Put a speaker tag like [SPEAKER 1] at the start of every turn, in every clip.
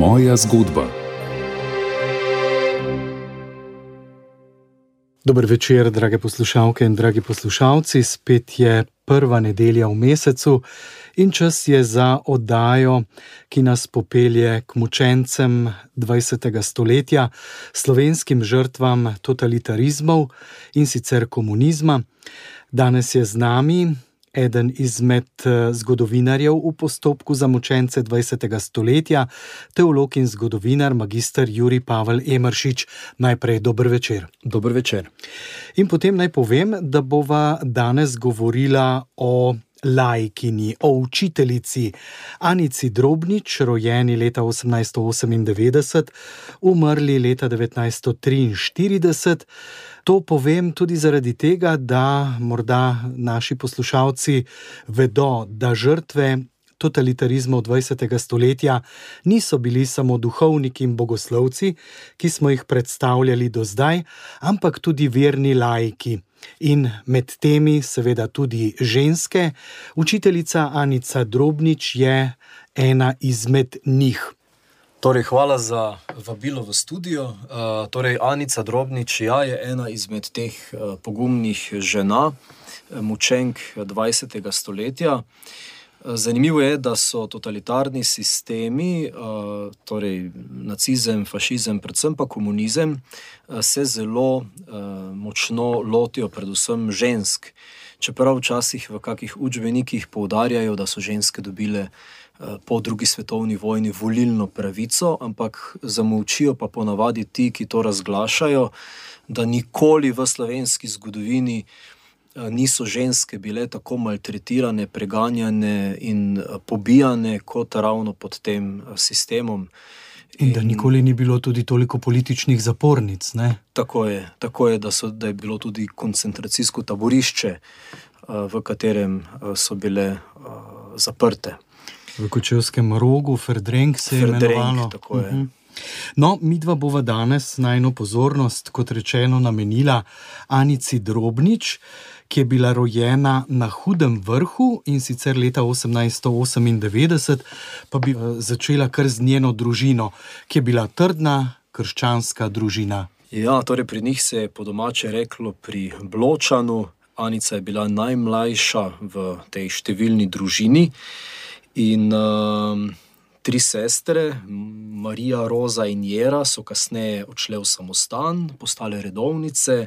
[SPEAKER 1] Moja zgodba.
[SPEAKER 2] Dobro večer, drage poslušalke in dragi poslušalci. Spet je prva nedelja v mesecu in čas je za oddajo, ki nas popelje k mučencem 20. stoletja, slovenskim žrtvam totalitarizmov in sicer komunizma. Danes je z nami eden izmed eh, zgodovinarjev v postopku za mučence 20. stoletja, teolog in zgodovinar, magistr Juri Pavel Emeršič. Najprej dober večer.
[SPEAKER 3] Dober večer.
[SPEAKER 2] In potem naj povem, da bova danes govorila o lajkini, o učiteljici Anici Drobnič, rojeni leta 1898, umrli leta 1943. To povem tudi zaradi tega, da morda naši poslušalci vedo, da žrtve totalitarizma 20. stoletja niso bili samo duhovniki in bogoslovci, ki smo jih predstavljali do zdaj, ampak tudi verni lajki. In med temi, seveda, tudi ženske. Učiteljica Anica Drobnič je ena izmed njih.
[SPEAKER 3] Torej, hvala za vabilo v studio. Uh, torej, Anica Drobnič ja, je ena izmed teh uh, pogumnih žena, mučenk 20. stoletja. Zanimivo je, da so totalitarni sistemi, uh, torej nacizem, fašizem, predvsem pa komunizem, se zelo močno lotijo, predvsem žensk. Čeprav včasih v kakih učbenikih poudarjajo, da so ženske dobile po drugi svetovni vojni volilno pravico, ampak zamolčijo pa ponavadi ti, ki to razglašajo, da nikoli v slovenski zgodovini eh, niso ženske bile tako maltretirane, preganjane in eh, pobijane kot ravno pod tem eh, sistemom.
[SPEAKER 2] In da nikoli ni bilo tudi toliko političnih zapornic.
[SPEAKER 3] Tako je, tako je, da, so, da je bilo tudi koncentracijsko taborišče, v katerem so bile zaprte
[SPEAKER 2] v Kočevskem rogu, Ferdrenk se je imenovalo.
[SPEAKER 3] Uh -huh.
[SPEAKER 2] No, mi dva bova danes najno pozornost, kot rečeno, namenila Anici Drobnič, ki je bila rojena na Hudem vrhu in sicer leta 1898, pa bi eh, začela kar z njeno družino, ki je bila trdna krščanska družina.
[SPEAKER 3] Ja, torej pri njih se je po domače reklo pri Bločanu. Anica je bila najmlajša v tej številni družini. In uh, tri sestre, Marija, Roza in Jera, so kasneje odšle v samostan, postale redovnice.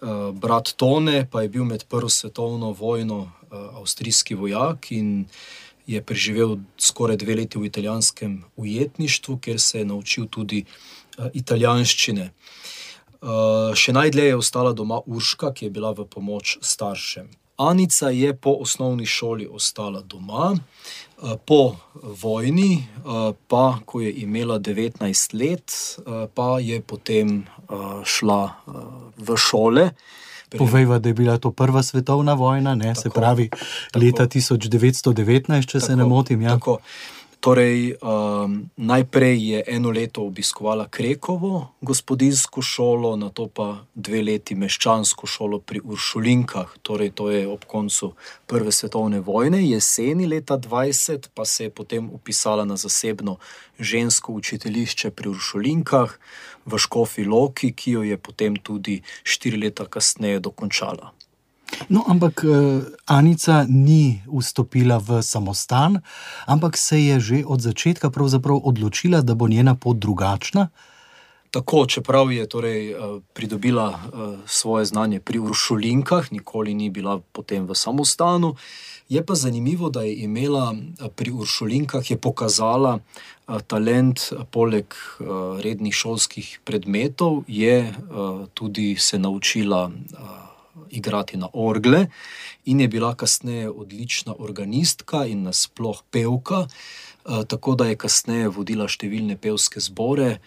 [SPEAKER 3] Uh, brat Tone pa je bil med Prvo svetovno vojno uh, avstrijski vojak in je preživel skoraj dve leti v italijanskem ujetništvu, kjer se je naučil tudi uh, italijanščine. Uh, še najdlje je ostala doma Urška, ki je bila v pomoč staršem. Anica je po osnovni šoli ostala doma, Eh, po vojni, eh, pa ko je imela 19 let, eh, pa je potem šla v šole.
[SPEAKER 2] Povejva, da je bila to prva svetovna vojna, ne, tako, se pravi tako, leta 1919, če tako, se ne motim. Ja.
[SPEAKER 3] Tako, Torej, um, najprej je eno leto obiskovala Krekovo gospodinsko šolo, na to pa dve leti meščansko šolo pri Uršulinkah. Torej, to je ob koncu Prve svetovne vojne, jeseni leta 20, pa se je potem upisala na zasebno žensko učiteljišče pri Uršulinkah v Škofi Loki, ki jo je potem tudi štiri leta kasneje dokončala.
[SPEAKER 2] No, ampak uh, Anica ni vstopila v samostan, ampak se je že od začetka odločila, da bo njena pot drugačna.
[SPEAKER 3] Tako, čeprav je torej, uh, pridobila uh, svoje znanje pri Uršulinkah, nikoli ni bila potem v samostanu. Je pa zanimivo, da je imela pri Uršulinkah, pokazala talent, poleg rednih šolskih predmetov, je tudi se naučila. Igrati na orgle, in je bila kasneje odlična organistka in nasploh pevka, eh, tako da je kasneje vodila številne pevske zbore.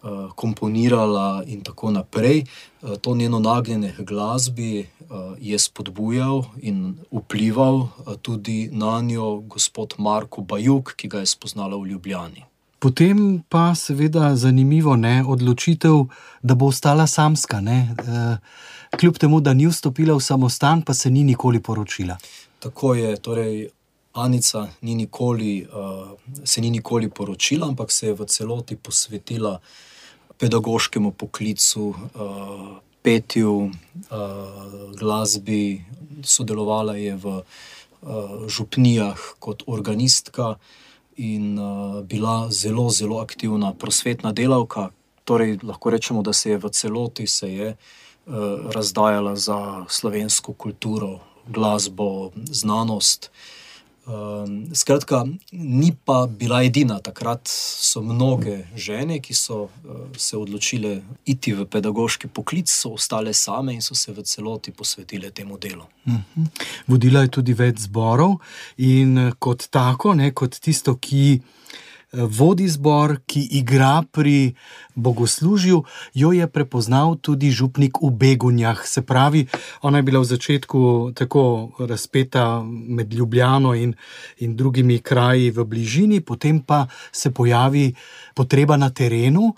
[SPEAKER 3] Eh, komponirala in tako naprej. Eh, to njeno nagnjenje k glasbi je spodbujal in vplival tudi na njo gospod Marko Bajuk, ki ga je spoznala v Ljubljani.
[SPEAKER 2] Potem pa seveda zanimivo je odločitev, da bo ostala samska. Ne? Kljub temu, da ni vstopila v samostan, pa se ni nikoli poročila.
[SPEAKER 3] Tako je. Torej, Anica ni nikoli, se ni nikoli poročila, ampak se je v celoti posvetila pedagoškemu poklicu, petju, glasbi, sodelovala je v župnijah kot organistka in bila zelo, zelo aktivna prosvetna delavka. Torej, lahko rečemo, da se je v celoti se je, razdajala za slovensko kulturo, glasbo, znanost. skratka, ni pa bila edina. Takrat so mnoge žene, ki so, se odločile iti v pedagoški poklic, so ostale same in so se v celoti posvetile temu delu.
[SPEAKER 2] Vodila je tudi več zborov in kot tako, ne, kot tisto, ki, vodi zbor, ki igra pri bogoslužju, jo je prepoznal tudi župnik v Begunjah. Se pravi, ona je bila v začetku tako razpeta med Ljubljano in, in drugimi kraji v bližini, potem pa se pojavi potreba na terenu.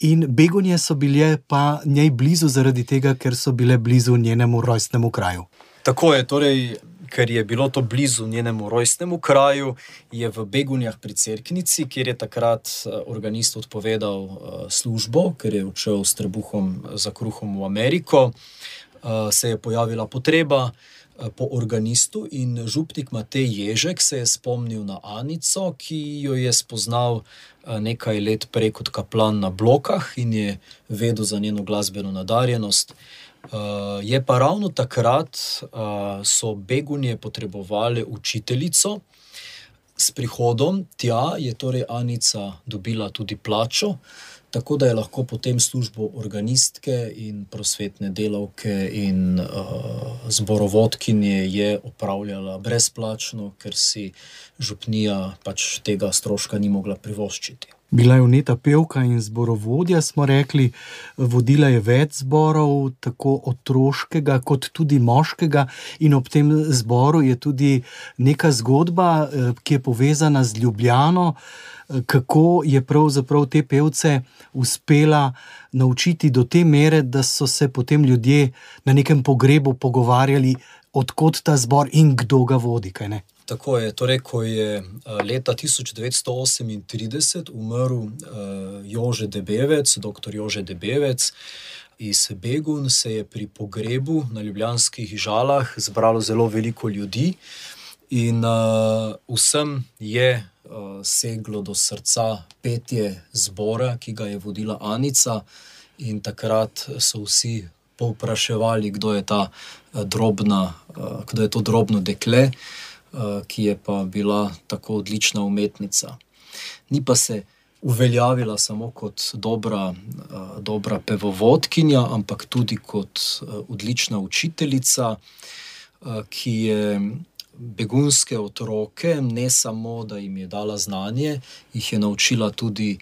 [SPEAKER 2] In Begunje so bile pa njej blizu zaradi tega, ker so bile blizu njenemu rojstnemu kraju.
[SPEAKER 3] Tako je, torej ker je bilo to blizu njenemu rojstnemu kraju, je v Begunjah pri Cerknici, kjer je takrat, organist odpovedal, službo, ker je odšel s trebuhom za kruhom v Ameriko, se je pojavila potreba, po organistu in župnik Matej Ježek se je spomnil na Anico, ki jo je spoznal, nekaj let prej kot kaplan na Blokah in je vedel za njeno glasbeno nadarjenost. Je pa ravno takrat, so Begunje potrebovale učiteljico. S prihodom tja je torej Anica dobila tudi plačo, tako da je lahko potem službo organistke in prosvetne delavke in, zborovodkinje je opravljala brezplačno, ker si župnija pač tega stroška ni mogla privoščiti.
[SPEAKER 2] Bila je vneta pevka in zborovodja, smo rekli. Vodila je več zborov, tako otroškega kot tudi moškega, in ob tem zboru je tudi neka zgodba, ki je povezana z Ljubljano. kako je pravzaprav te pevce uspela naučiti do te mere, da so se potem ljudje na nekem pogrebu pogovarjali, od kod ta zbor in kdo ga vodi, kajne?
[SPEAKER 3] Tako je, torej ko je, leta tisoč devetsto osemintrideset umrl, Jože Debevec, doktor Jože Debevec iz Begunj, se je pri pogrebu na ljubljanskih Žalah zbralo zelo veliko ljudi in, vsem je, seglo do srca petje zbora, ki ga je vodila Anica, in takrat so vsi povpraševali, kdo je ta, drobna, kdo je to drobno dekle, ki je pa bila tako odlična umetnica. Ni pa se uveljavila samo kot dobra, dobra pevovodkinja, ampak tudi kot, odlična učiteljica, ki je begunjske otroke, ne samo da jim je dala znanje, jih je naučila tudi,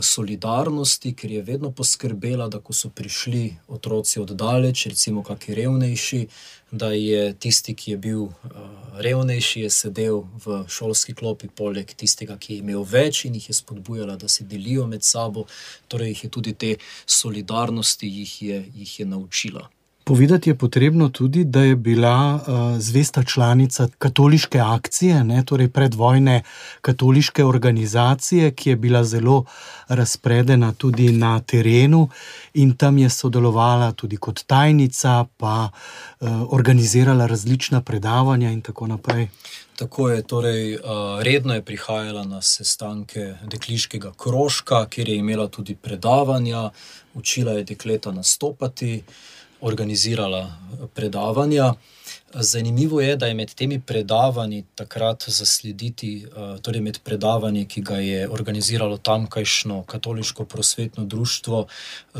[SPEAKER 3] solidarnosti, ker je vedno poskrbela, da so prišli otroci od daleč, recimo kaki revnejši, da je tisti, ki je bil, revnejši, je sedel v šolski klopi poleg tistega, ki je imel več, in jih je spodbujala, da si delijo med sabo. Torej jih je tudi te solidarnosti jih je, jih je naučila.
[SPEAKER 2] Povedati je potrebno tudi, da je bila, zvesta članica Katoliške akcije, ne, torej predvojne katoliške organizacije, ki je bila zelo razpredena tudi na terenu, in tam je sodelovala tudi kot tajnica pa, organizirala različna predavanja in tako naprej.
[SPEAKER 3] Tako je, torej, redno je prihajala na sestanke dekliškega krožka, kjer je imela tudi predavanja, učila je dekleta nastopati, organizirala predavanja. Zanimivo je, da je med temi predavanji takrat zaslediti, torej med predavanji, ki ga je organiziralo tamkajšnje katoliško prosvetno društvo,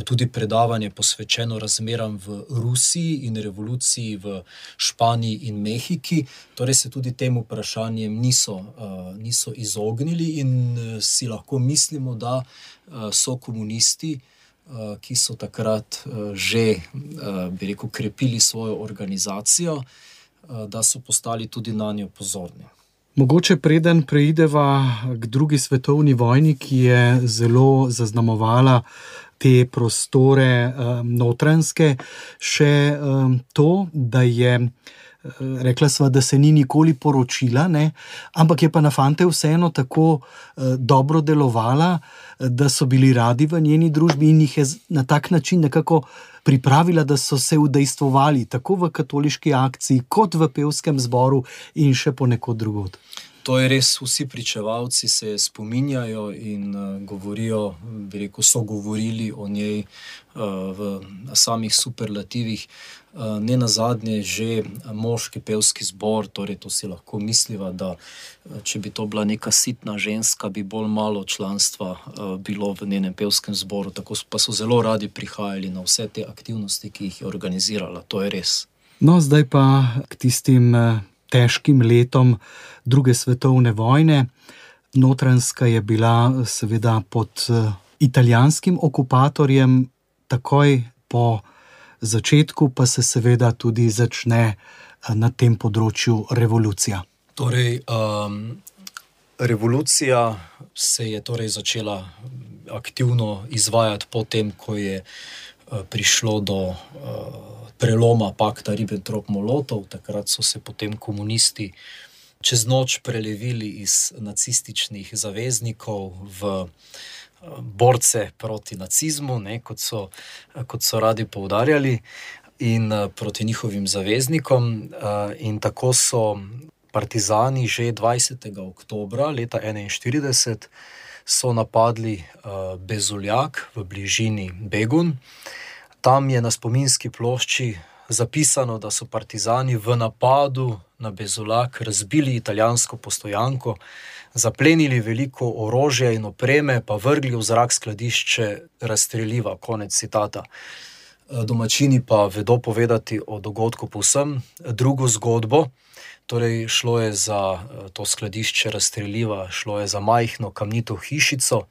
[SPEAKER 3] tudi predavanje, posvečeno razmeram v Rusiji in revoluciji v Španiji in Mehiki. Torej se tudi tem vprašanjem niso, niso izognili in, si lahko mislimo, da, so komunisti, ki so takrat, že, bi rekel, krepili svojo organizacijo, da so postali tudi nanjo pozorni.
[SPEAKER 2] Mogoče preden preideva k drugi svetovni vojni, ki je zelo zaznamovala te prostore, Notranjske, še, to, da je, Rekla sva, da se ni nikoli poročila, ne? ampak je pa na fante vseeno tako uh, dobro delovala, da so bili radi v njeni družbi in jih je na tak način nekako pripravila, da so se udejstvovali tako v katoliški akciji, kot v pevskem zboru in še ponekod drugod.
[SPEAKER 3] To je res, vsi pričevalci se spominjajo in uh, govorijo, rekel, so govorili o njej uh, v samih superlativih. Uh, ne na zadnje, že moški pevski zbor, torej to si lahko misliva, da če bi to bila neka sitna ženska, bi bolj malo članstva uh, bilo v njenem pevskem zboru. Tako pa so zelo radi prihajali na vse te aktivnosti, ki jih je organizirala. To je res.
[SPEAKER 2] No, zdaj pa k tistim. Težkim letom druge svetovne vojne. Notranska je bila seveda pod eh, italijanskim okupatorjem, takoj po začetku pa se seveda tudi začne eh, na tem področju revolucija.
[SPEAKER 3] Torej, um, revolucija se je torej začela aktivno izvajati potem, ko je uh, prišlo do uh, preloma pakta Ribbentrop-Molotov, takrat so se potem komunisti čez noč prelevili iz nacističnih zaveznikov v eh, borce proti nacizmu, ne, kot, so, kot so radi poudarjali, in eh, proti njihovim zaveznikom. Eh, in tako so partizani že 20. oktober leta 1941. So napadli uh, Bezuljak v bližini Begun, Tam je na spominski plošči zapisano, da so partizani v napadu na Bezulak razbili italijansko postojanko, zaplenili veliko orožja in opreme, pa vrgli v zrak skladišče razstreljiva. Konec citata. Domačini pa vedo povedati o dogodku povsem drugo zgodbo. Torej, šlo je za to skladišče razstreljiva, šlo je za majhno kamnito hišico,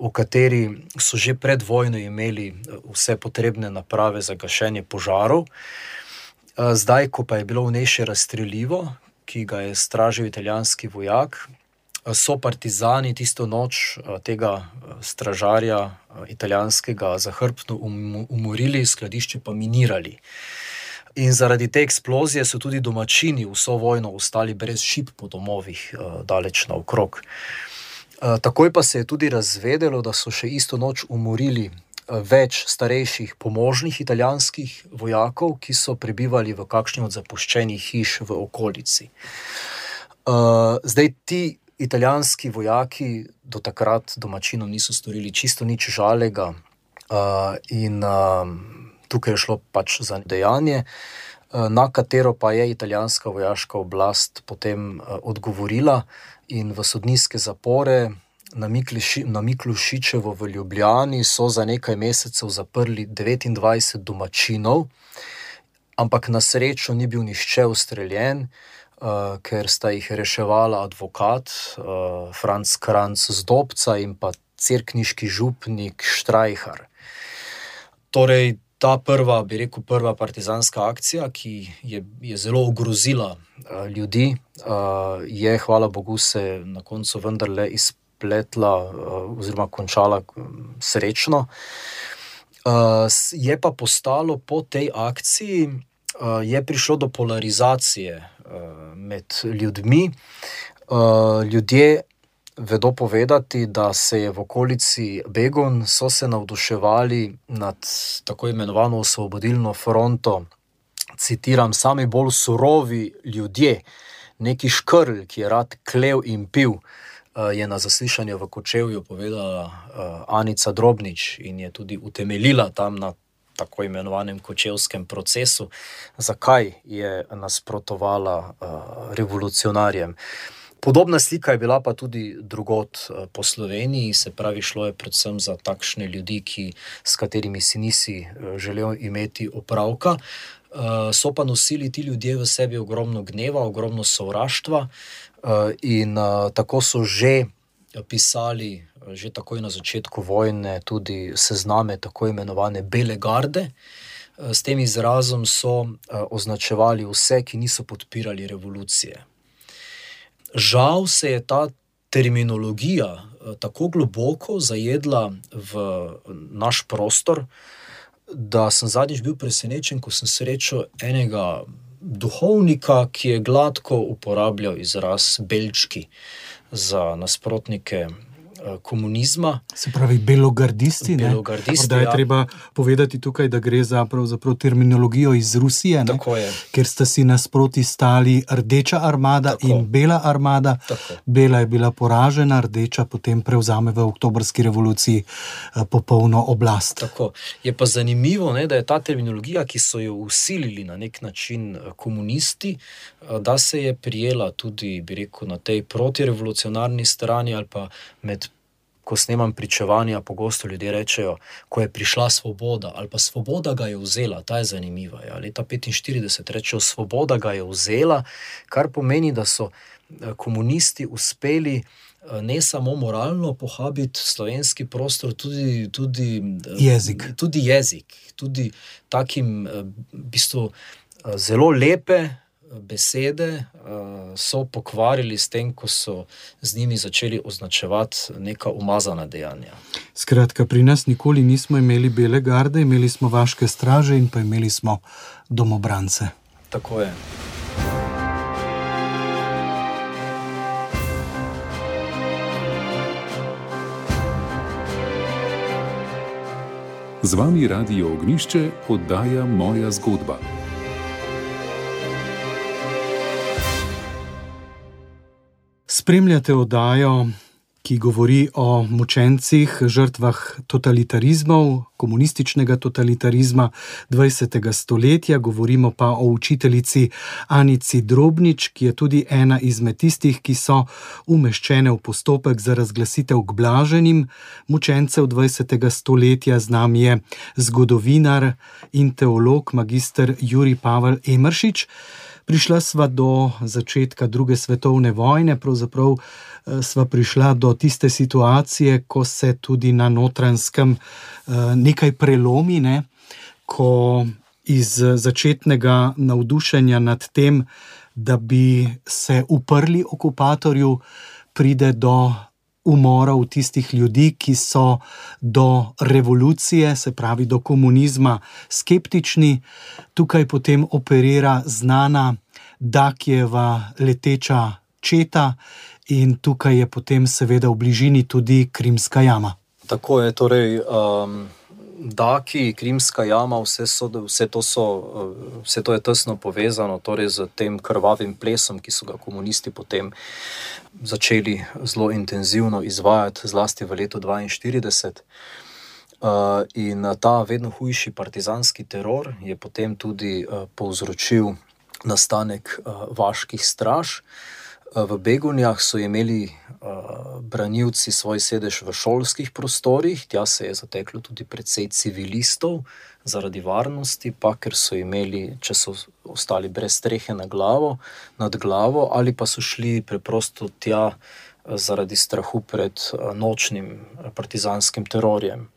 [SPEAKER 3] v kateri so že pred vojno imeli eh, vse potrebne naprave za gašenje požarov. Eh, zdaj, ko pa je bilo v njej še razstreljivo, ki ga je stražil italijanski vojak, eh, so partizani tisto noč tega stražarja italijanskega zahrbtno um-, umorili, skladišče pa minirali. In zaradi te eksplozije so tudi domačini vso vojno ostali brez šip po domovih, daleč naokrog. Takoj pa se je tudi razvedelo, da so še isto noč umorili eh, več starejših pomožnih italijanskih vojakov, ki so prebivali v kakšni od zapuščenih hiš v okolici. Eh, zdaj ti italijanski vojaki do takrat domačinom niso storili čisto nič žalega, in tukaj je šlo pač za dejanje. Na katero pa je italijanska vojaška oblast potem odgovorila, in v sodniške zapore na Miklušičevo v Ljubljani so za nekaj mesecev zaprli 29 domačinov, ampak na srečo ni bil nišče ustreljen, uh, ker sta jih reševala advokat uh, Franz Kranc z Dobca in pa crkniški župnik Štrajhar. Torej, ta prva, bi rekel, prva partizanska akcija, ki je, je zelo ogrozila uh, ljudi, uh, je, hvala Bogu, se na koncu vendarle izpletla uh, oziroma končala srečno. Uh, je pa postalo po tej akciji, uh, je prišlo do polarizacije uh, med ljudmi. Uh, ljudje vedo povedati, da se je v okolici Begon so se navduševali nad tako imenovano osvobodilno fronto. Citiram, sami bolj surovi ljudje, neki škrl, ki je rad klev in pil, eh, je na zaslišanju v Kočevju povedala eh, Anica Drobnič in je tudi utemeljila tam na tako imenovanem kočevskem procesu, zakaj je nasprotovala eh, revolucionarjem. Podobna slika je bila pa tudi drugot eh, po Sloveniji, se pravi, šlo je predvsem za takšne ljudi, ki, s katerimi si nisi eh, želel imeti opravka. Eh, so pa nosili ti ljudje v sebi ogromno gneva, ogromno sovraštva, in tako so že pisali, že takoj na začetku vojne, tudi sezname tako imenovane Bele garde. S tem izrazom so označevali vse, ki niso podpirali revolucije žal se je ta terminologija eh, tako globoko zajedla v naš prostor, da sem zadnjič bil presenečen, ko sem srečal enega duhovnika, ki je gladko uporabljal izraz belčki za nasprotnike Eh, komunizma.
[SPEAKER 2] Se pravi, belogardisti.
[SPEAKER 3] belogardisti
[SPEAKER 2] da je ja. treba povedati tukaj, da gre za terminologijo iz Rusije, ker sta si nasproti stali rdeča armada Tako. in bela armada. Tako. Bela je bila poražena, rdeča potem prevzame v oktobrski revoluciji eh, popolno oblast.
[SPEAKER 3] Tako. Je pa zanimivo, ne, da je ta terminologija, ki so jo usilili na nek način eh, komunisti, da se je prijela tudi rekel, na tej protirevolucionarni strani ali pa med ko snemam pričevanja, pogosto ljudje rečejo, ko je prišla svoboda ali pa svoboda ga je vzela. Ta je zanimiva. Ja. Leta 1945 rečejo, svoboda ga je vzela, kar pomeni, da so eh, komunisti uspeli. Eh, ne samo moralno pohabiti slovenski prostor, tudi, tudi
[SPEAKER 2] eh, jezik.
[SPEAKER 3] Tudi jezik, tudi takim, v bistvu, zelo lepe, besede uh, so pokvarili s tem, ko so z njimi začeli označevati neka umazana dejanja.
[SPEAKER 2] Skratka, pri nas nikoli nismo imeli bele garde, imeli smo vaške straže in pa imeli smo domobrance.
[SPEAKER 3] Tako je.
[SPEAKER 1] Z vami radio Ognišče oddaja moja zgodba.
[SPEAKER 2] Spremljate oddajo, ki govori o mučencih, žrtvah totalitarizmov, komunističnega totalitarizma 20. stoletja. Govorimo pa o učiteljici Anici Drobnič, ki je tudi ena izmed tistih, ki so umeščene v postopek za razglasitev k blaženim mučencev 20. stoletja. Z nami je zgodovinar in teolog, magistr Juri Pavel Emršič. Prišla sva do začetka druge svetovne vojne, pravzaprav eh, sva prišla do tiste situacije, ko se tudi na notranskem eh, nekaj prelomi, ne? ko iz začetnega navdušenja nad tem, da bi se uprli okupatorju, pride do umorov tistih ljudi, ki so do revolucije, se pravi do komunizma, skeptični. Tukaj potem operira znana Dakijeva leteča četa, in tukaj je potem, seveda, v bližini tudi Krimska jama.
[SPEAKER 3] Tako je, torej. Um... Daki, Krimska jama, vse, so, vse, to so, vse to je tesno povezano torej z tem krvavim plesom, ki so ga komunisti potem začeli zelo intenzivno izvajati, zlasti v letu 1942. Uh, in ta vedno hujši partizanski teror je potem tudi uh, povzročil nastanek uh, vaških straž. Uh, v Begunjah so imeli uh, branilci svoj sedež v šolskih prostorih, tja se je zateklo tudi precej civilistov zaradi varnosti, pa ker so imeli, če so ostali brez strehe na glavo, nad glavo, ali pa so šli preprosto tja zaradi strahu pred nočnim partizanskim terorjem.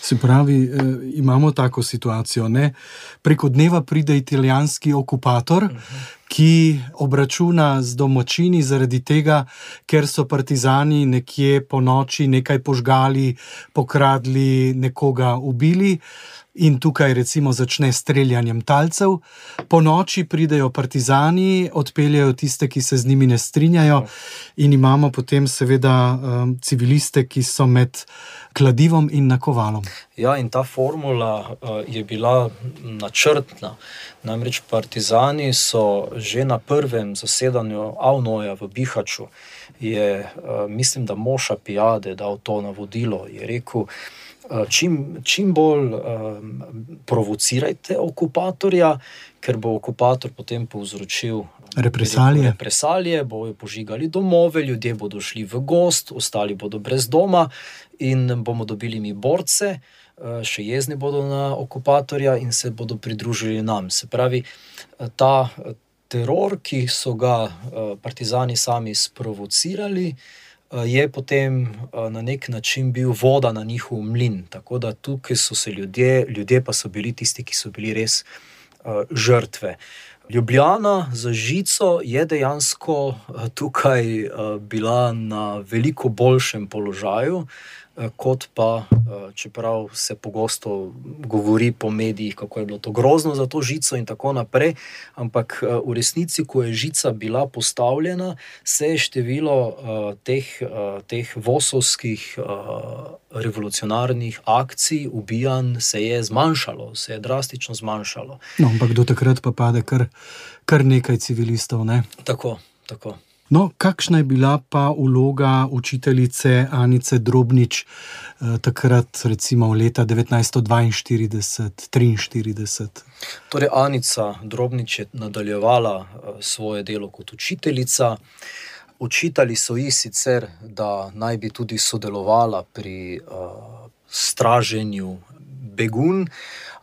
[SPEAKER 2] Se pravi, eh, imamo tako situacijo. Ne? Preko dneva pride italijanski okupator, ki obračuna z domačini zaradi tega, ker so partizani nekje po noči nekaj požgali, pokradli, nekoga ubili. In tukaj recimo začne streljanjem talcev, po noči pridejo partizani, odpeljajo tiste, ki se z njimi ne strinjajo, in imamo potem seveda um, civiliste, ki so med kladivom in nakovalom.
[SPEAKER 3] Ja, in ta formula uh, je bila načrtna. Namreč partizani so že na prvem zasedanju Avnoja v Bihaču, je, uh, mislim, da Moša Pijade dal to navodilo, je rekel. Eh, čim, čim bolj um, provocirajte okupatorja, ker bo okupator potem povzročil
[SPEAKER 2] represalije.
[SPEAKER 3] represalije, bojo požigali domove, ljudje bodo šli v gost, ostali bodo brez doma in bomo dobili mi borce, še jezni bodo na okupatorja in se bodo pridružili nam. Se pravi, ta teror, ki so ga partizani sami sprovocirali. Eh, je potem eh, na nek način bil voda na njihov mlin. Tako da tukaj so se ljudje, ljudje pa so bili tisti, ki so bili res uh, žrtve. Ljubljana za žico je dejansko tukaj uh, bila na veliko boljšem položaju. Eh, kot pa, eh, čeprav se pogosto govori po medijih, kako je bilo to grozno za to žico in tako naprej, ampak eh, v resnici, ko je žica bila postavljena, se je število teh, teh vosovskih revolucionarnih akcij, ubijanj, se je zmanjšalo, se je drastično zmanjšalo.
[SPEAKER 2] No, ampak do takrat pa pade kar, kar nekaj civilistov. Ne?
[SPEAKER 3] Tako, tako.
[SPEAKER 2] No, kakšna je bila pa vloga učiteljice Anice Drobnič eh, takrat, recimo v leta 1942-1943?
[SPEAKER 3] Torej, Anica Drobnič je nadaljevala eh, svoje delo kot učiteljica. Učitali so ji sicer, da naj bi tudi sodelovala pri uh, straženju begun,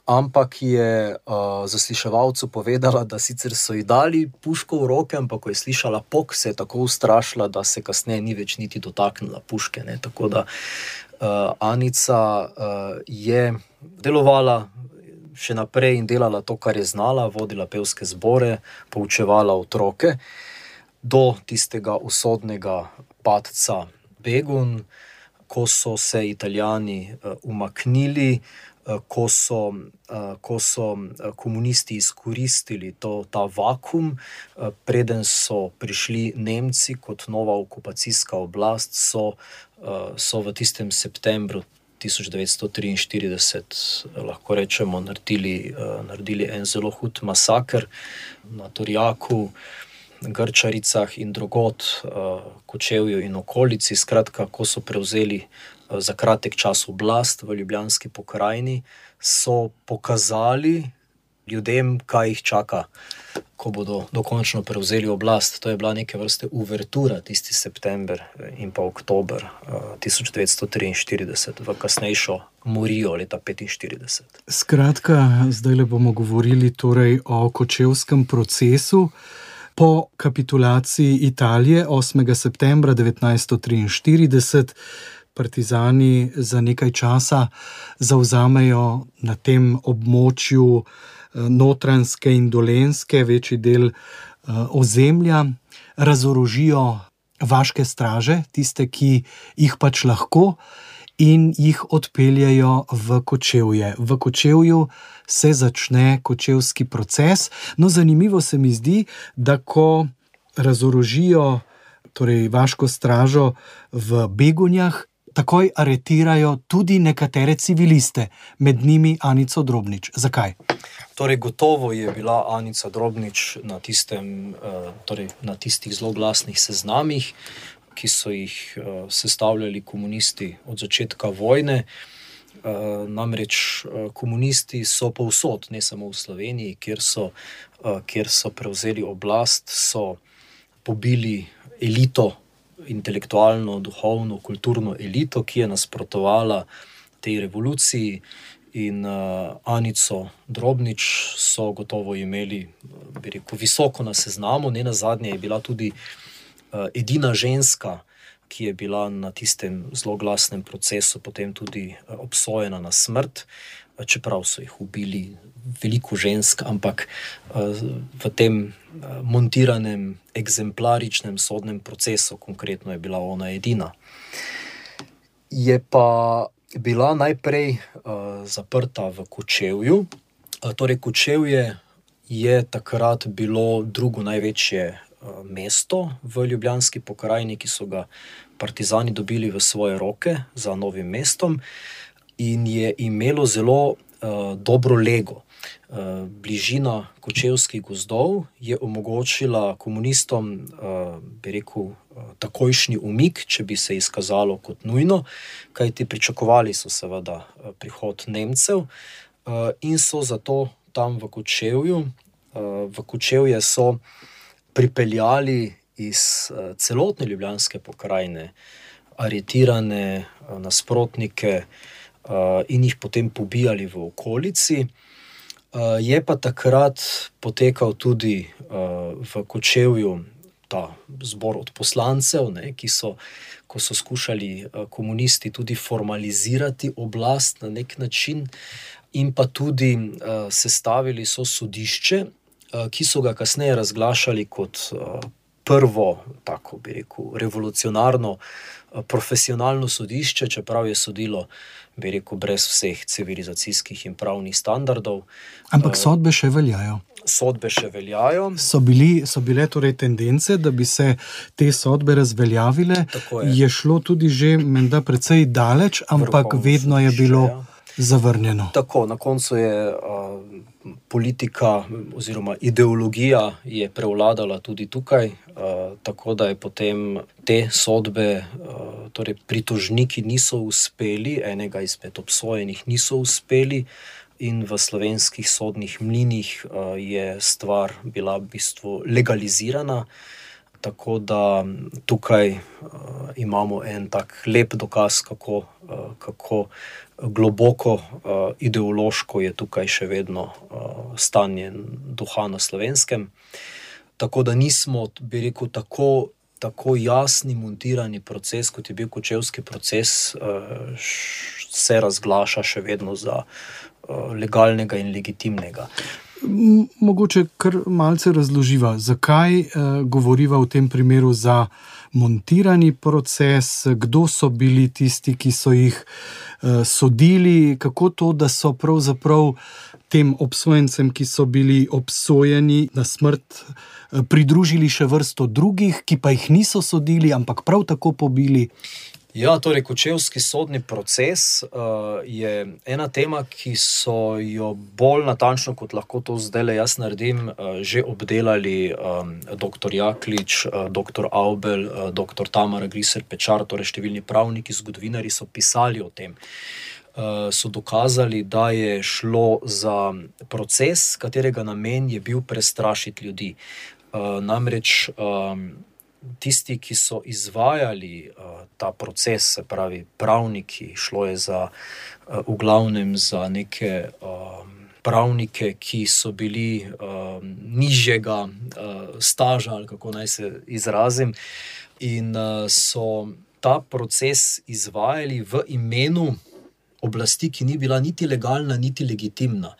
[SPEAKER 3] ampak je uh, zasliševalcu povedala, da sicer so ji dali puško v roke, ampak ko je slišala pok, se je tako ustrašila, da se kasneje ni več niti dotaknila puške. Ne? Tako da uh, Anica uh, je delovala. Še naprej in delala to, kar je znala, vodila pevske zbore, poučevala otroke, do tistega usodnega padca Begun, ko so se Italijani umaknili, Eh, ko so, eh, ko so eh, komunisti izkoristili to, ta vakum, preden so prišli Nemci kot nova okupacijska oblast, so, so v tistem septembru 1943 lahko rečemo, naredili, naredili en zelo hud masaker na Torjaku. Grčaricah in drugot, Kočevju in okolici, skratka, ko so prevzeli za kratek čas oblast v Ljubljanski pokrajini, so pokazali ljudem, kaj jih čaka, ko bodo dokončno prevzeli oblast. To je bila neke vrste uvertura tisti september in pa oktober 1943 eh, v kasnejšo Morijo leta 1945.
[SPEAKER 2] Skratka, zdaj le bomo govorili torej o kočevskem procesu. Po kapitulaciji Italije 8. septembra 1943 partizani za nekaj časa zauzamejo na tem območju eh, notranske in dolenske, večji del eh, ozemlja, razorožijo vaške straže, tiste, ki jih pač lahko. In jih odpeljajo v kočevje. V kočevju se začne kočevski proces. No, zanimivo se mi zdi, da ko razorožijo torej vaško stražo v Begunjah, takoj aretirajo tudi nekatere civiliste, med njimi Anico Drobnič. Zakaj?
[SPEAKER 3] Torej, gotovo je bila Anica Drobnič na, tistem, eh, torej na tistih zelo glasnih seznamih, ki so jih eh, sestavljali komunisti od začetka vojne. Eh, namreč komunisti so povsod, ne samo v Sloveniji, kjer so, kjer so prevzeli oblast, so pobili elito intelektualno, duhovno, kulturno elito, ki je nasprotovala tej revoluciji. In uh, Anico Drobnič so gotovo imeli rekel, visoko na seznamu, ne na zadnje, je bila tudi uh, edina ženska, ki je bila na tistem zelo glasnem procesu, potem tudi uh, obsojena na smrt, čeprav so jih ubili veliko žensk, ampak uh, v tem uh, montiranem, eksemplaričnem sodnem procesu, konkretno je bila ona edina. Je pa bila najprej uh, zaprta v Kočevju. Uh, torej, Kočevje je takrat bilo drugo največje uh, mesto v Ljubljanski pokrajini, ki so ga partizani dobili v svoje roke za novim mestom, in je imelo zelo uh, dobro lego. Eh, bližina kočevskih gozdov je omogočila komunistom, eh, bi rekel, eh, takojšnji umik, če bi se izkazalo kot nujno, kajti pričakovali so seveda prihod Nemcev in so zato tam v Kočevju, v Kočevje so pripeljali iz celotne ljubljanske pokrajine aretirane nasprotnike in jih potem pobijali v okolici. Uh, je pa takrat potekal tudi uh, v Kočevju ta zbor od poslancev, ne, ki so, ko so skušali komunisti tudi formalizirati oblast na nek način, in pa tudi sestavili so sodišče, ki so ga kasneje razglašali kot prvo, tako bi rekel, revolucionarno, profesionalno sodišče, čeprav je sodilo, bi rekel, brez vseh civilizacijskih in pravnih standardov.
[SPEAKER 2] Ampak sodbe še veljajo.
[SPEAKER 3] Sodbe še veljajo.
[SPEAKER 2] So, bili, so bile torej tendence, da bi se te sodbe razveljavile. Je. je šlo tudi že, menda, precej daleč, ampak vedno je bilo. Ja zavrnjeno.
[SPEAKER 3] Tako, na koncu je uh, politika oziroma ideologija je prevladala tudi tukaj, uh, tako da je potem te sodbe, uh, torej pritožniki niso uspeli, enega izmed obsojenih niso uspeli. In v slovenskih sodnih mlinih uh, je stvar bila v bistvu legalizirana, tako da tukaj uh, imamo en tak lep dokaz, kako, uh, kako globoko uh, ideološko je tukaj še vedno uh, stanje duha na slovenskem. Tako da nismo, bi rekel, tako, tako jasni, montirani proces, kot je bil kočevski proces, uh, se razglaša še vedno za uh, legalnega in legitimnega.
[SPEAKER 2] Mogoče kar malce razloživa, zakaj uh, govoriva v tem primeru za montirani proces, kdo so bili tisti, ki so jih uh, sodili, kako to, da so pravzaprav tem obsojencem, ki so bili obsojeni na smrt, uh, pridružili še vrsto drugih, ki pa jih niso sodili, ampak prav tako pobili.
[SPEAKER 3] Ja, torej, kočevski sodni proces uh, je ena tema, ki so jo bolj natančno, kot lahko to zdaj le jaz naredim, uh, že obdelali um, dr. Jaklič, uh, dr. Aubel, uh, dr. Tamara Griser Pečar, torej številni pravniki, zgodovinari so pisali o tem. Uh, so dokazali, da je šlo za proces, katerega namen je bil prestrašiti ljudi. Uh, namreč um, tisti, ki so izvajali uh, ta proces, se pravi, pravniki, šlo je za, uh, v glavnem za neke um, pravnike, ki so bili um, nižjega uh, staža, ali kako naj se izrazim, in uh, so ta proces izvajali v imenu oblasti, ki ni bila niti legalna, niti legitimna.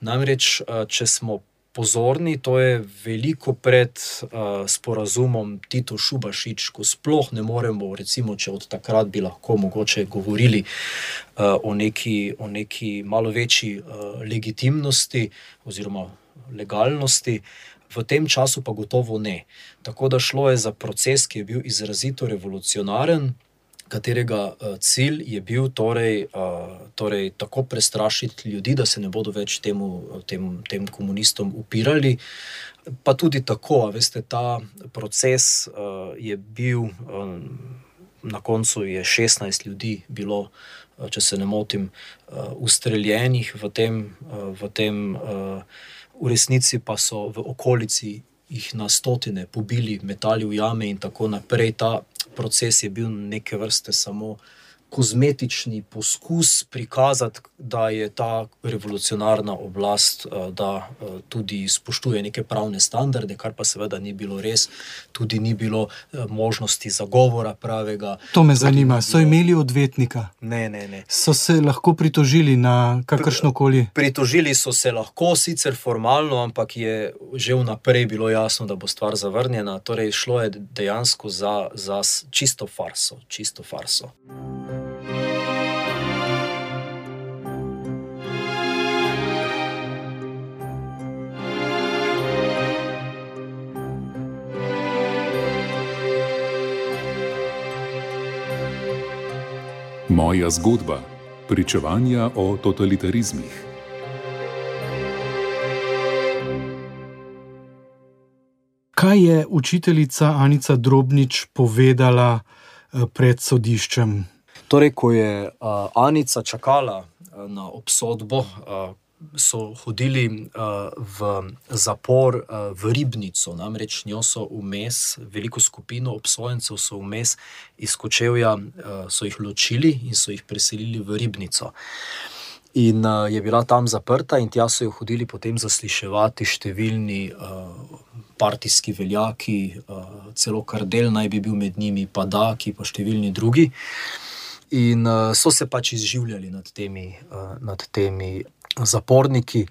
[SPEAKER 3] Namreč, uh, če smo pozorni, to je veliko pred uh, sporazumom Tito Šubašič, ko sploh ne moremo, recimo, če od takrat bi lahko mogoče govorili uh, o, neki, o neki malo večji uh, legitimnosti oziroma legalnosti. V tem času pa gotovo ne. Tako da šlo je za proces, ki je bil izrazito revolucionaren, katerega uh, cilj je bil torej, uh, torej tako prestrašiti ljudi, da se ne bodo več temu, tem, tem komunistom upirali. Pa tudi tako, veste, ta proces uh, je bil, na koncu je 16 ljudi bilo, če se ne motim, ustreljenih v tem, v tem v resnici pa so v okolici. Jih na stotine pobili, metali v jame, in tako naprej. Ta proces je bil neke vrste samo kozmetični poskus prikazati, da je ta revolucionarna oblast, eh, da eh, tudi spoštuje neke pravne standarde, kar pa seveda ni bilo res, tudi ni bilo eh, možnosti zagovora pravega.
[SPEAKER 2] To me zanima. So imeli odvetnika?
[SPEAKER 3] Ne, ne, ne.
[SPEAKER 2] So se lahko pritožili na kakršno koli?
[SPEAKER 3] Pritožili so se lahko, sicer formalno, ampak je že vnaprej bilo jasno, da bo stvar zavrnjena. Torej, šlo je dejansko za, za čisto farso. Čisto farso.
[SPEAKER 1] Moja zgodba: Pričevanja o totalitarizmih.
[SPEAKER 2] Kaj je učiteljica Anica Drobnič povedala eh, pred sodiščem?
[SPEAKER 3] Torej, ko je uh, Anica čakala uh, na obsodbo, uh, so hodili uh, v zapor uh, v Ribnico, namreč njo so vmes, veliko skupino obsojencev so vmes iz Kočevja, uh, so jih ločili in so jih preselili v Ribnico. In je bila tam zaprta, in tja so jo hodili potem zasliševati številni uh, partijski veljaki, uh, celo kardel naj bi bil med njimi, pa da, ki pa številni drugi. In uh, so se pač izživljali nad temi, uh, nad temi zaporniki.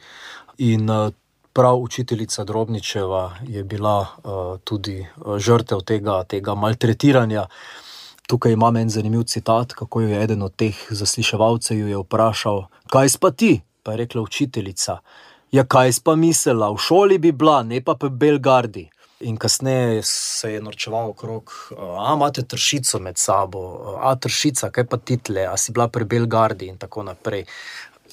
[SPEAKER 3] In uh, prav učiteljica Drobničeva je bila uh, tudi žrtev tega, tega maltretiranja. Tukaj imam en zanimiv citat, kako je eden od teh zasliševalcev vprašal: Kaj pa ti? Pa je rekla učiteljica: Ja, kaj pa mislila, v šoli bi bila, ne pa v Belgardi. In kasneje se je norčeval okrog, a imate tršico med sabo, a tršica, kaj pa title, a si bila pri Belgardi in tako naprej.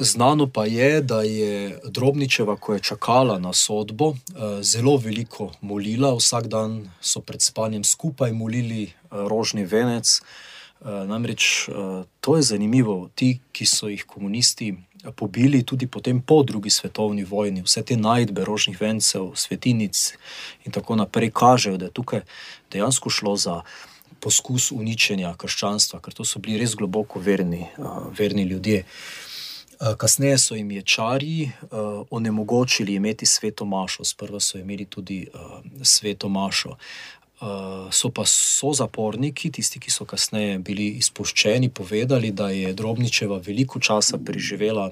[SPEAKER 3] Znano pa je, da je Drobničeva, ko je čakala na sodbo, eh, zelo veliko molila, vsak dan so pred spanjem skupaj molili eh, rožni venec. Eh, namreč to je zanimivo. Ti, ki so jih komunisti pobili tudi potem po drugi svetovni vojni, vse te najdbe rožnih vencev, svetinic in tako naprej, kažejo, da je tukaj dejansko šlo za poskus uničenja krščanstva, ker to so bili res globoko verni, verni ljudje. Eh, kasneje so jim ječari uh, onemogočili imeti sveto mašo, sprva so imeli tudi uh, sveto mašo. So pa so zaporniki, tisti, ki so kasneje bili izpuščeni, povedali, da je Drobničeva veliko časa preživela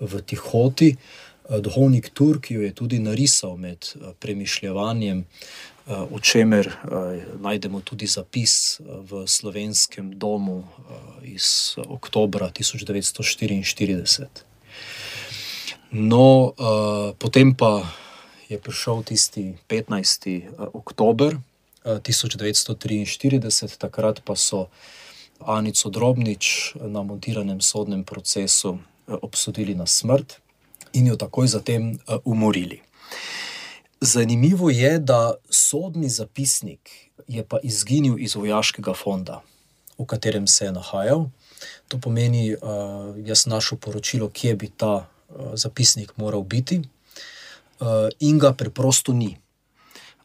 [SPEAKER 3] v tihoti. Uh, duhovnik Turk jo je tudi narisal med premišljevanjem Eh, o čemer eh, najdemo tudi zapis eh, v slovenskem domu iz oktobra 1944. No, potem pa je prišel tisti 15. oktober 1943, takrat pa so Anico Drobnič na montiranem sodnem procesu obsodili na smrt in jo takoj zatem umorili. Zanimivo je, da sodni zapisnik je pa izginil iz vojaškega fonda, v katerem se je nahajal. To pomeni, uh, jaz našel poročilo, kje bi ta uh, zapisnik moral biti, uh, in ga preprosto ni.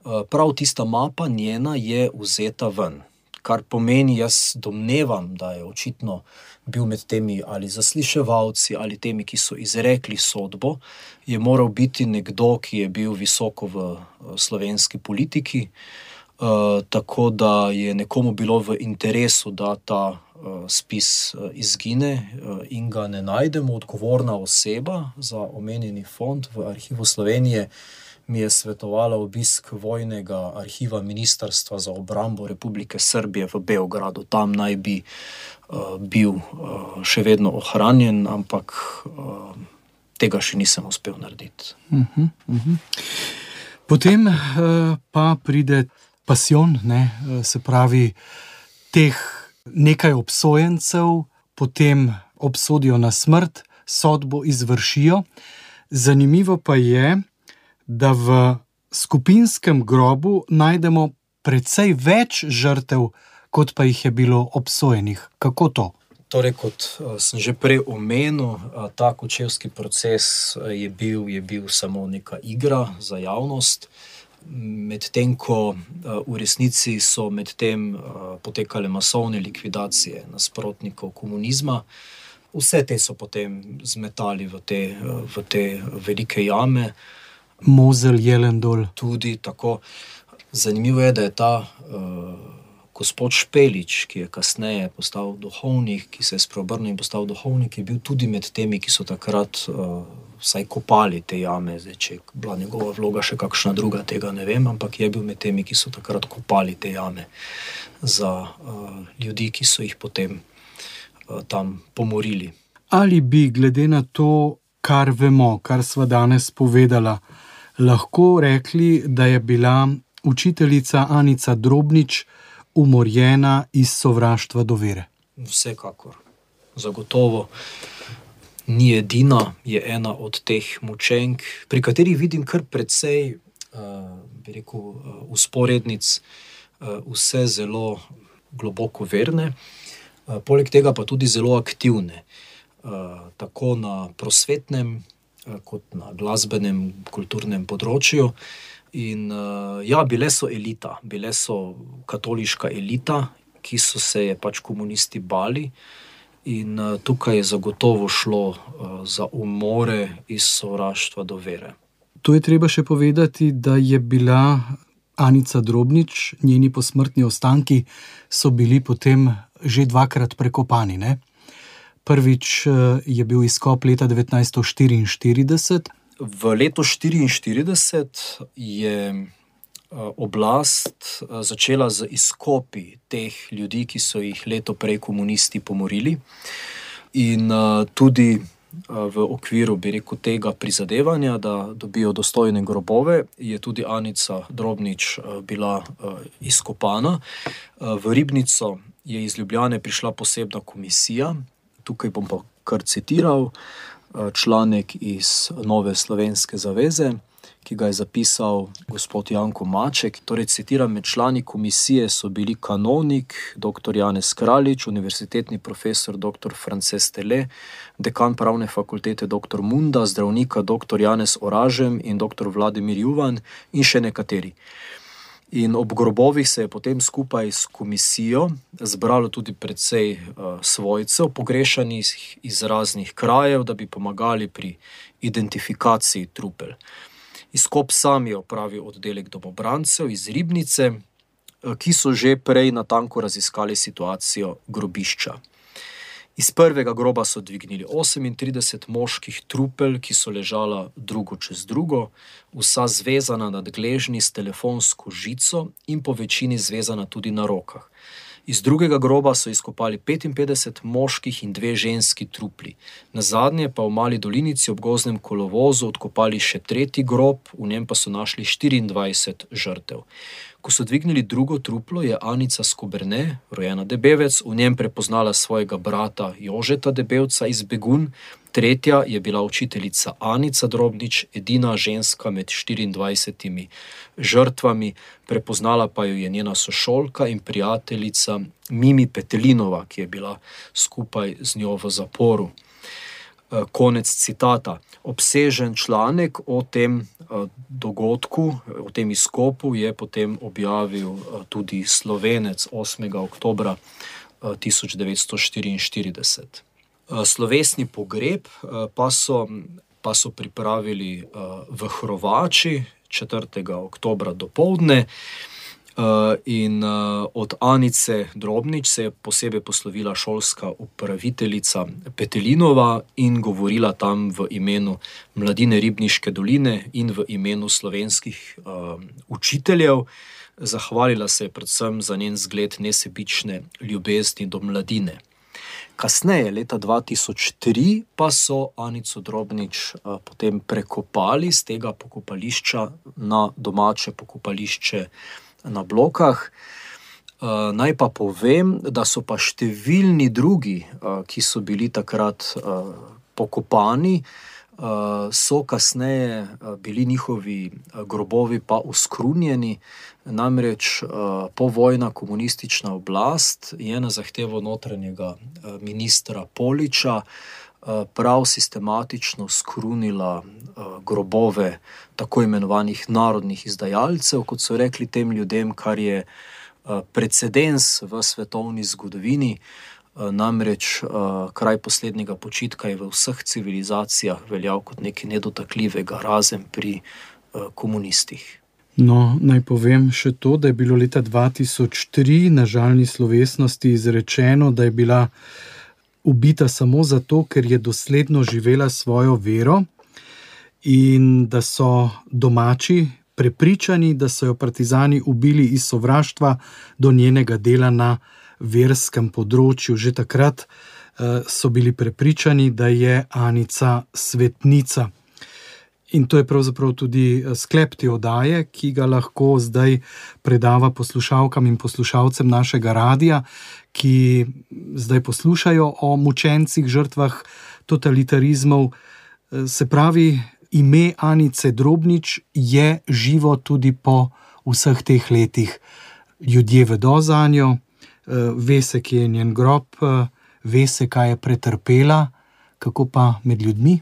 [SPEAKER 3] Uh, prav tista mapa njena je vzeta ven kar pomeni, jaz domnevam, da je očitno bil med temi ali zasliševalci ali temi, ki so izrekli sodbo, je moral biti nekdo, ki je bil visoko v eh, slovenski politiki. Uh, tako da je nekomu bilo v interesu, da ta uh, spis izgine in ga ne najdemo. Odgovorna oseba za omenjeni fond v arhivu Slovenije mi je svetovala obisk vojnega arhiva Ministrstva za obrambo Republike Srbije v Beogradu. Tam naj bi uh, bil uh, še vedno ohranjen, ampak uh, tega še nisem uspel narediti. Uh -huh, uh -huh.
[SPEAKER 2] Potem uh, pa pride pasion, ne? se pravi, teh nekaj obsojencev, potem obsodijo na smrt, sodbo izvršijo. Zanimivo pa je, da v skupinskem grobu najdemo precej več žrtev, kot pa jih je bilo obsojenih. Kako to?
[SPEAKER 3] Torej, kot eh, sem že prej omenil, eh, ta kočevski proces eh, je bil, je bil samo neka igra za javnost. Medtem ko v resnici so medtem potekale masovne likvidacije nasprotnikov komunizma, vse te so potem zmetali v te, v te velike jame.
[SPEAKER 2] Mozel Jelendol.
[SPEAKER 3] Tudi tako. Zanimivo je, da je ta uh, gospod Špelič, ki je kasneje postal duhovnik, ki se je spreobrnil in postal duhovnik, je bil tudi med temi, ki so takrat uh, vsaj kopali te jame. Zdaj, če je bila njegova vloga še kakšna druga, tega ne vem, ampak je bil med temi, ki so takrat kopali te jame za uh, ljudi, ki so jih potem uh, tam pomorili.
[SPEAKER 2] Ali bi, glede na to, kar vemo, kar smo danes povedali, lahko rekli, da je bila učiteljica Anica Drobnič umorjena iz sovraštva do vere?
[SPEAKER 3] Vsekakor. Zagotovo ni edina, je ena od teh mučenk, pri kateri vidim kar precej, uh, bi rekel, usporednic, uh, vse zelo globoko verne, poleg tega pa tudi zelo aktivne, tako na prosvetnem Eh, kot na glasbenem, kulturnem področju. In uh, ja, bile so elita, bile so katoliška elita, ki so se je pač komunisti bali. In uh, tukaj je zagotovo šlo za umore iz sovraštva do vere.
[SPEAKER 2] To je treba še povedati, da je bila Anica Drobnič, njeni posmrtni ostanki so bili potem že dvakrat prekopani. Ne? Prvič eh, je bil izkop leta 1944.
[SPEAKER 3] V letu 1944 je oblast začela z izkopi teh ljudi, ki so jih leto prej komunisti pomorili. In tudi v okviru rekel, tega prizadevanja, da dobijo dostojne grobove, je tudi Anica Drobnič bila izkopana. V Ribnico je iz Ljubljane prišla posebna komisija, tukaj bom pa kar citiral članek iz Nove Slovenske zaveze ki ga je zapisal gospod Janko Maček. Torej, citiram: Med člani komisije so bili kanonik dr. Janez Kraljič, univerzitetni profesor dr. Frances Tele, dekan pravne fakultete dr. Munda, zdravnika dr. Janez Oražem in dr. Vladimir Juvan in še nekateri. In ob grobovih se je potem skupaj s komisijo zbralo tudi precej uh, svojcev, pogrešanih iz raznih krajev, da bi pomagali pri identifikaciji trupel. Izkop sam je opravil oddelek domobrancev iz Ribnice, eh, ki so že prej na tanko raziskali situacijo grobišča. Iz prvega groba so dvignili 38 moških trupel, ki so ležala drugo čez drugo, vsa zvezana nad gležnji s telefonsko žico in po večini zvezana tudi na rokah. Iz drugega groba so izkopali 55 moških in dve ženski trupli. Na zadnje pa v mali dolinici ob goznem kolovozu odkopali še tretji grob, v njem pa so našli 24 žrtev. Ko so dvignili drugo truplo, je Anica Skoberne, rojena Debevec, v njem prepoznala svojega brata Jožeta Debevca iz Begun, Tretja je bila učiteljica Anica Drobnič, edina ženska med 24 žrtvami, prepoznala pa jo je njena sošolka in prijateljica Mimi Petelinova, ki je bila skupaj z njo v zaporu. Eh, konec citata. Obsežen članek o tem eh, dogodku, o tem izkopu, je potem objavil eh, tudi slovenec 8. oktober 1944. Eh, slovesni pogreb pa so, pa so pripravili v Hrvači 4. oktober do povdne. In od Anice Drobnič se je posebej poslovila šolska upraviteljica Petelinova in govorila tam v imenu Mladine Ribniške doline in v imenu slovenskih uh, učiteljev. Zahvalila se je predvsem za njen zgled nesebične ljubezni do mladine. Kasneje, leta 2003, pa so Anico Drobnič uh, potem prekopali z tega pokopališča na domače pokopališče na blokah. Uh, naj pa povem, da so pa številni drugi, uh, ki so bili takrat uh, pokopani, Eh, so kasneje eh, bili njihovi eh, grobovi pa uskrunjeni. Namreč povojna komunistična oblast je na zahtevo notranjega ministra Poliča prav sistematično skrunila grobove tako imenovanih narodnih izdajalcev, kot so rekli tem ljudem, kar je precedens v svetovni zgodovini. Eh, namreč kraj poslednjega počitka je v vseh civilizacijah veljal kot nekaj nedotakljivega, razen pri komunistih.
[SPEAKER 2] No, naj povem še to, da je bilo leta 2003 na žalni slovesnosti izrečeno, da je bila ubita samo zato, ker je dosledno živela svojo vero in da so domači prepričani, da so jo partizani ubili iz sovraštva do njenega dela na verskem področju. Že takrat uh, so bili prepričani, da je Anica svetnica. In to je pravzaprav tudi eh, sklep te oddaje, ki ga lahko zdaj predava poslušalkam in poslušalcem našega radia, ki zdaj poslušajo o mučencih, žrtvah totalitarizmov. Eh, se pravi, ime Anice Drobnič je živo tudi po vseh teh letih. Ljudje vedo za njo, Eh, ve se, kje je njen grob, ve se, kaj je pretrpela, kako pa med ljudmi.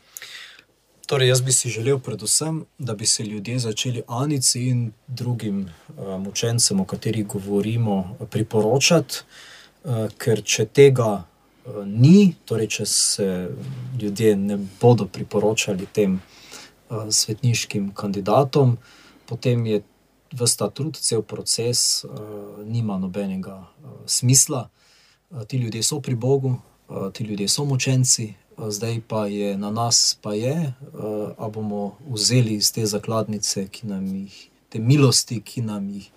[SPEAKER 3] Torej, jaz bi si želel, predvsem, da bi se ljudje začeli Anici in drugim uh, mučencem, o katerih govorimo, priporočati, uh, ker če tega uh, ni, torej, če se ljudje ne bodo priporočali tem uh, svetniškim kandidatom, potem je vse ta trud, cel proces, uh, nima nobenega uh, smisla. Uh, ti ljudje so pri Bogu, uh, ti ljudje so močenci, zdaj pa je na nas, pa je, ali bomo vzeli iz te zakladnice, ki nam jih, te milosti, ki nam jih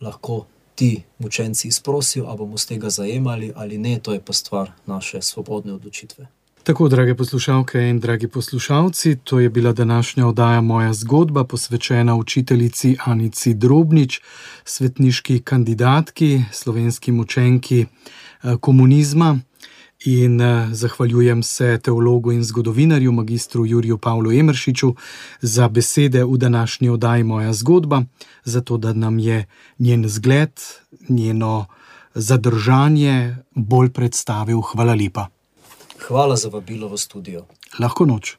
[SPEAKER 3] lahko ti mučenci izprosijo, ali bomo z tega zajemali ali ne, to je pa stvar naše svobodne odločitve.
[SPEAKER 2] Tako, drage poslušalke in dragi poslušalci, to je bila današnja oddaja Moja zgodba, posvečena učiteljici Anici Drobnič, svetniški kandidatki, slovenski mučenki eh, komunizma. In eh, zahvaljujem se teologu in zgodovinarju, magistru Juriju Pavlu Emršiču, za besede v današnji oddaji Moja zgodba, za to, da nam je njen zgled, njeno zadržanje bolj predstavil. Hvala lepa.
[SPEAKER 3] Hvala za vabilo v studio.
[SPEAKER 2] Lahko noč.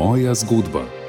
[SPEAKER 1] Moja zgodba.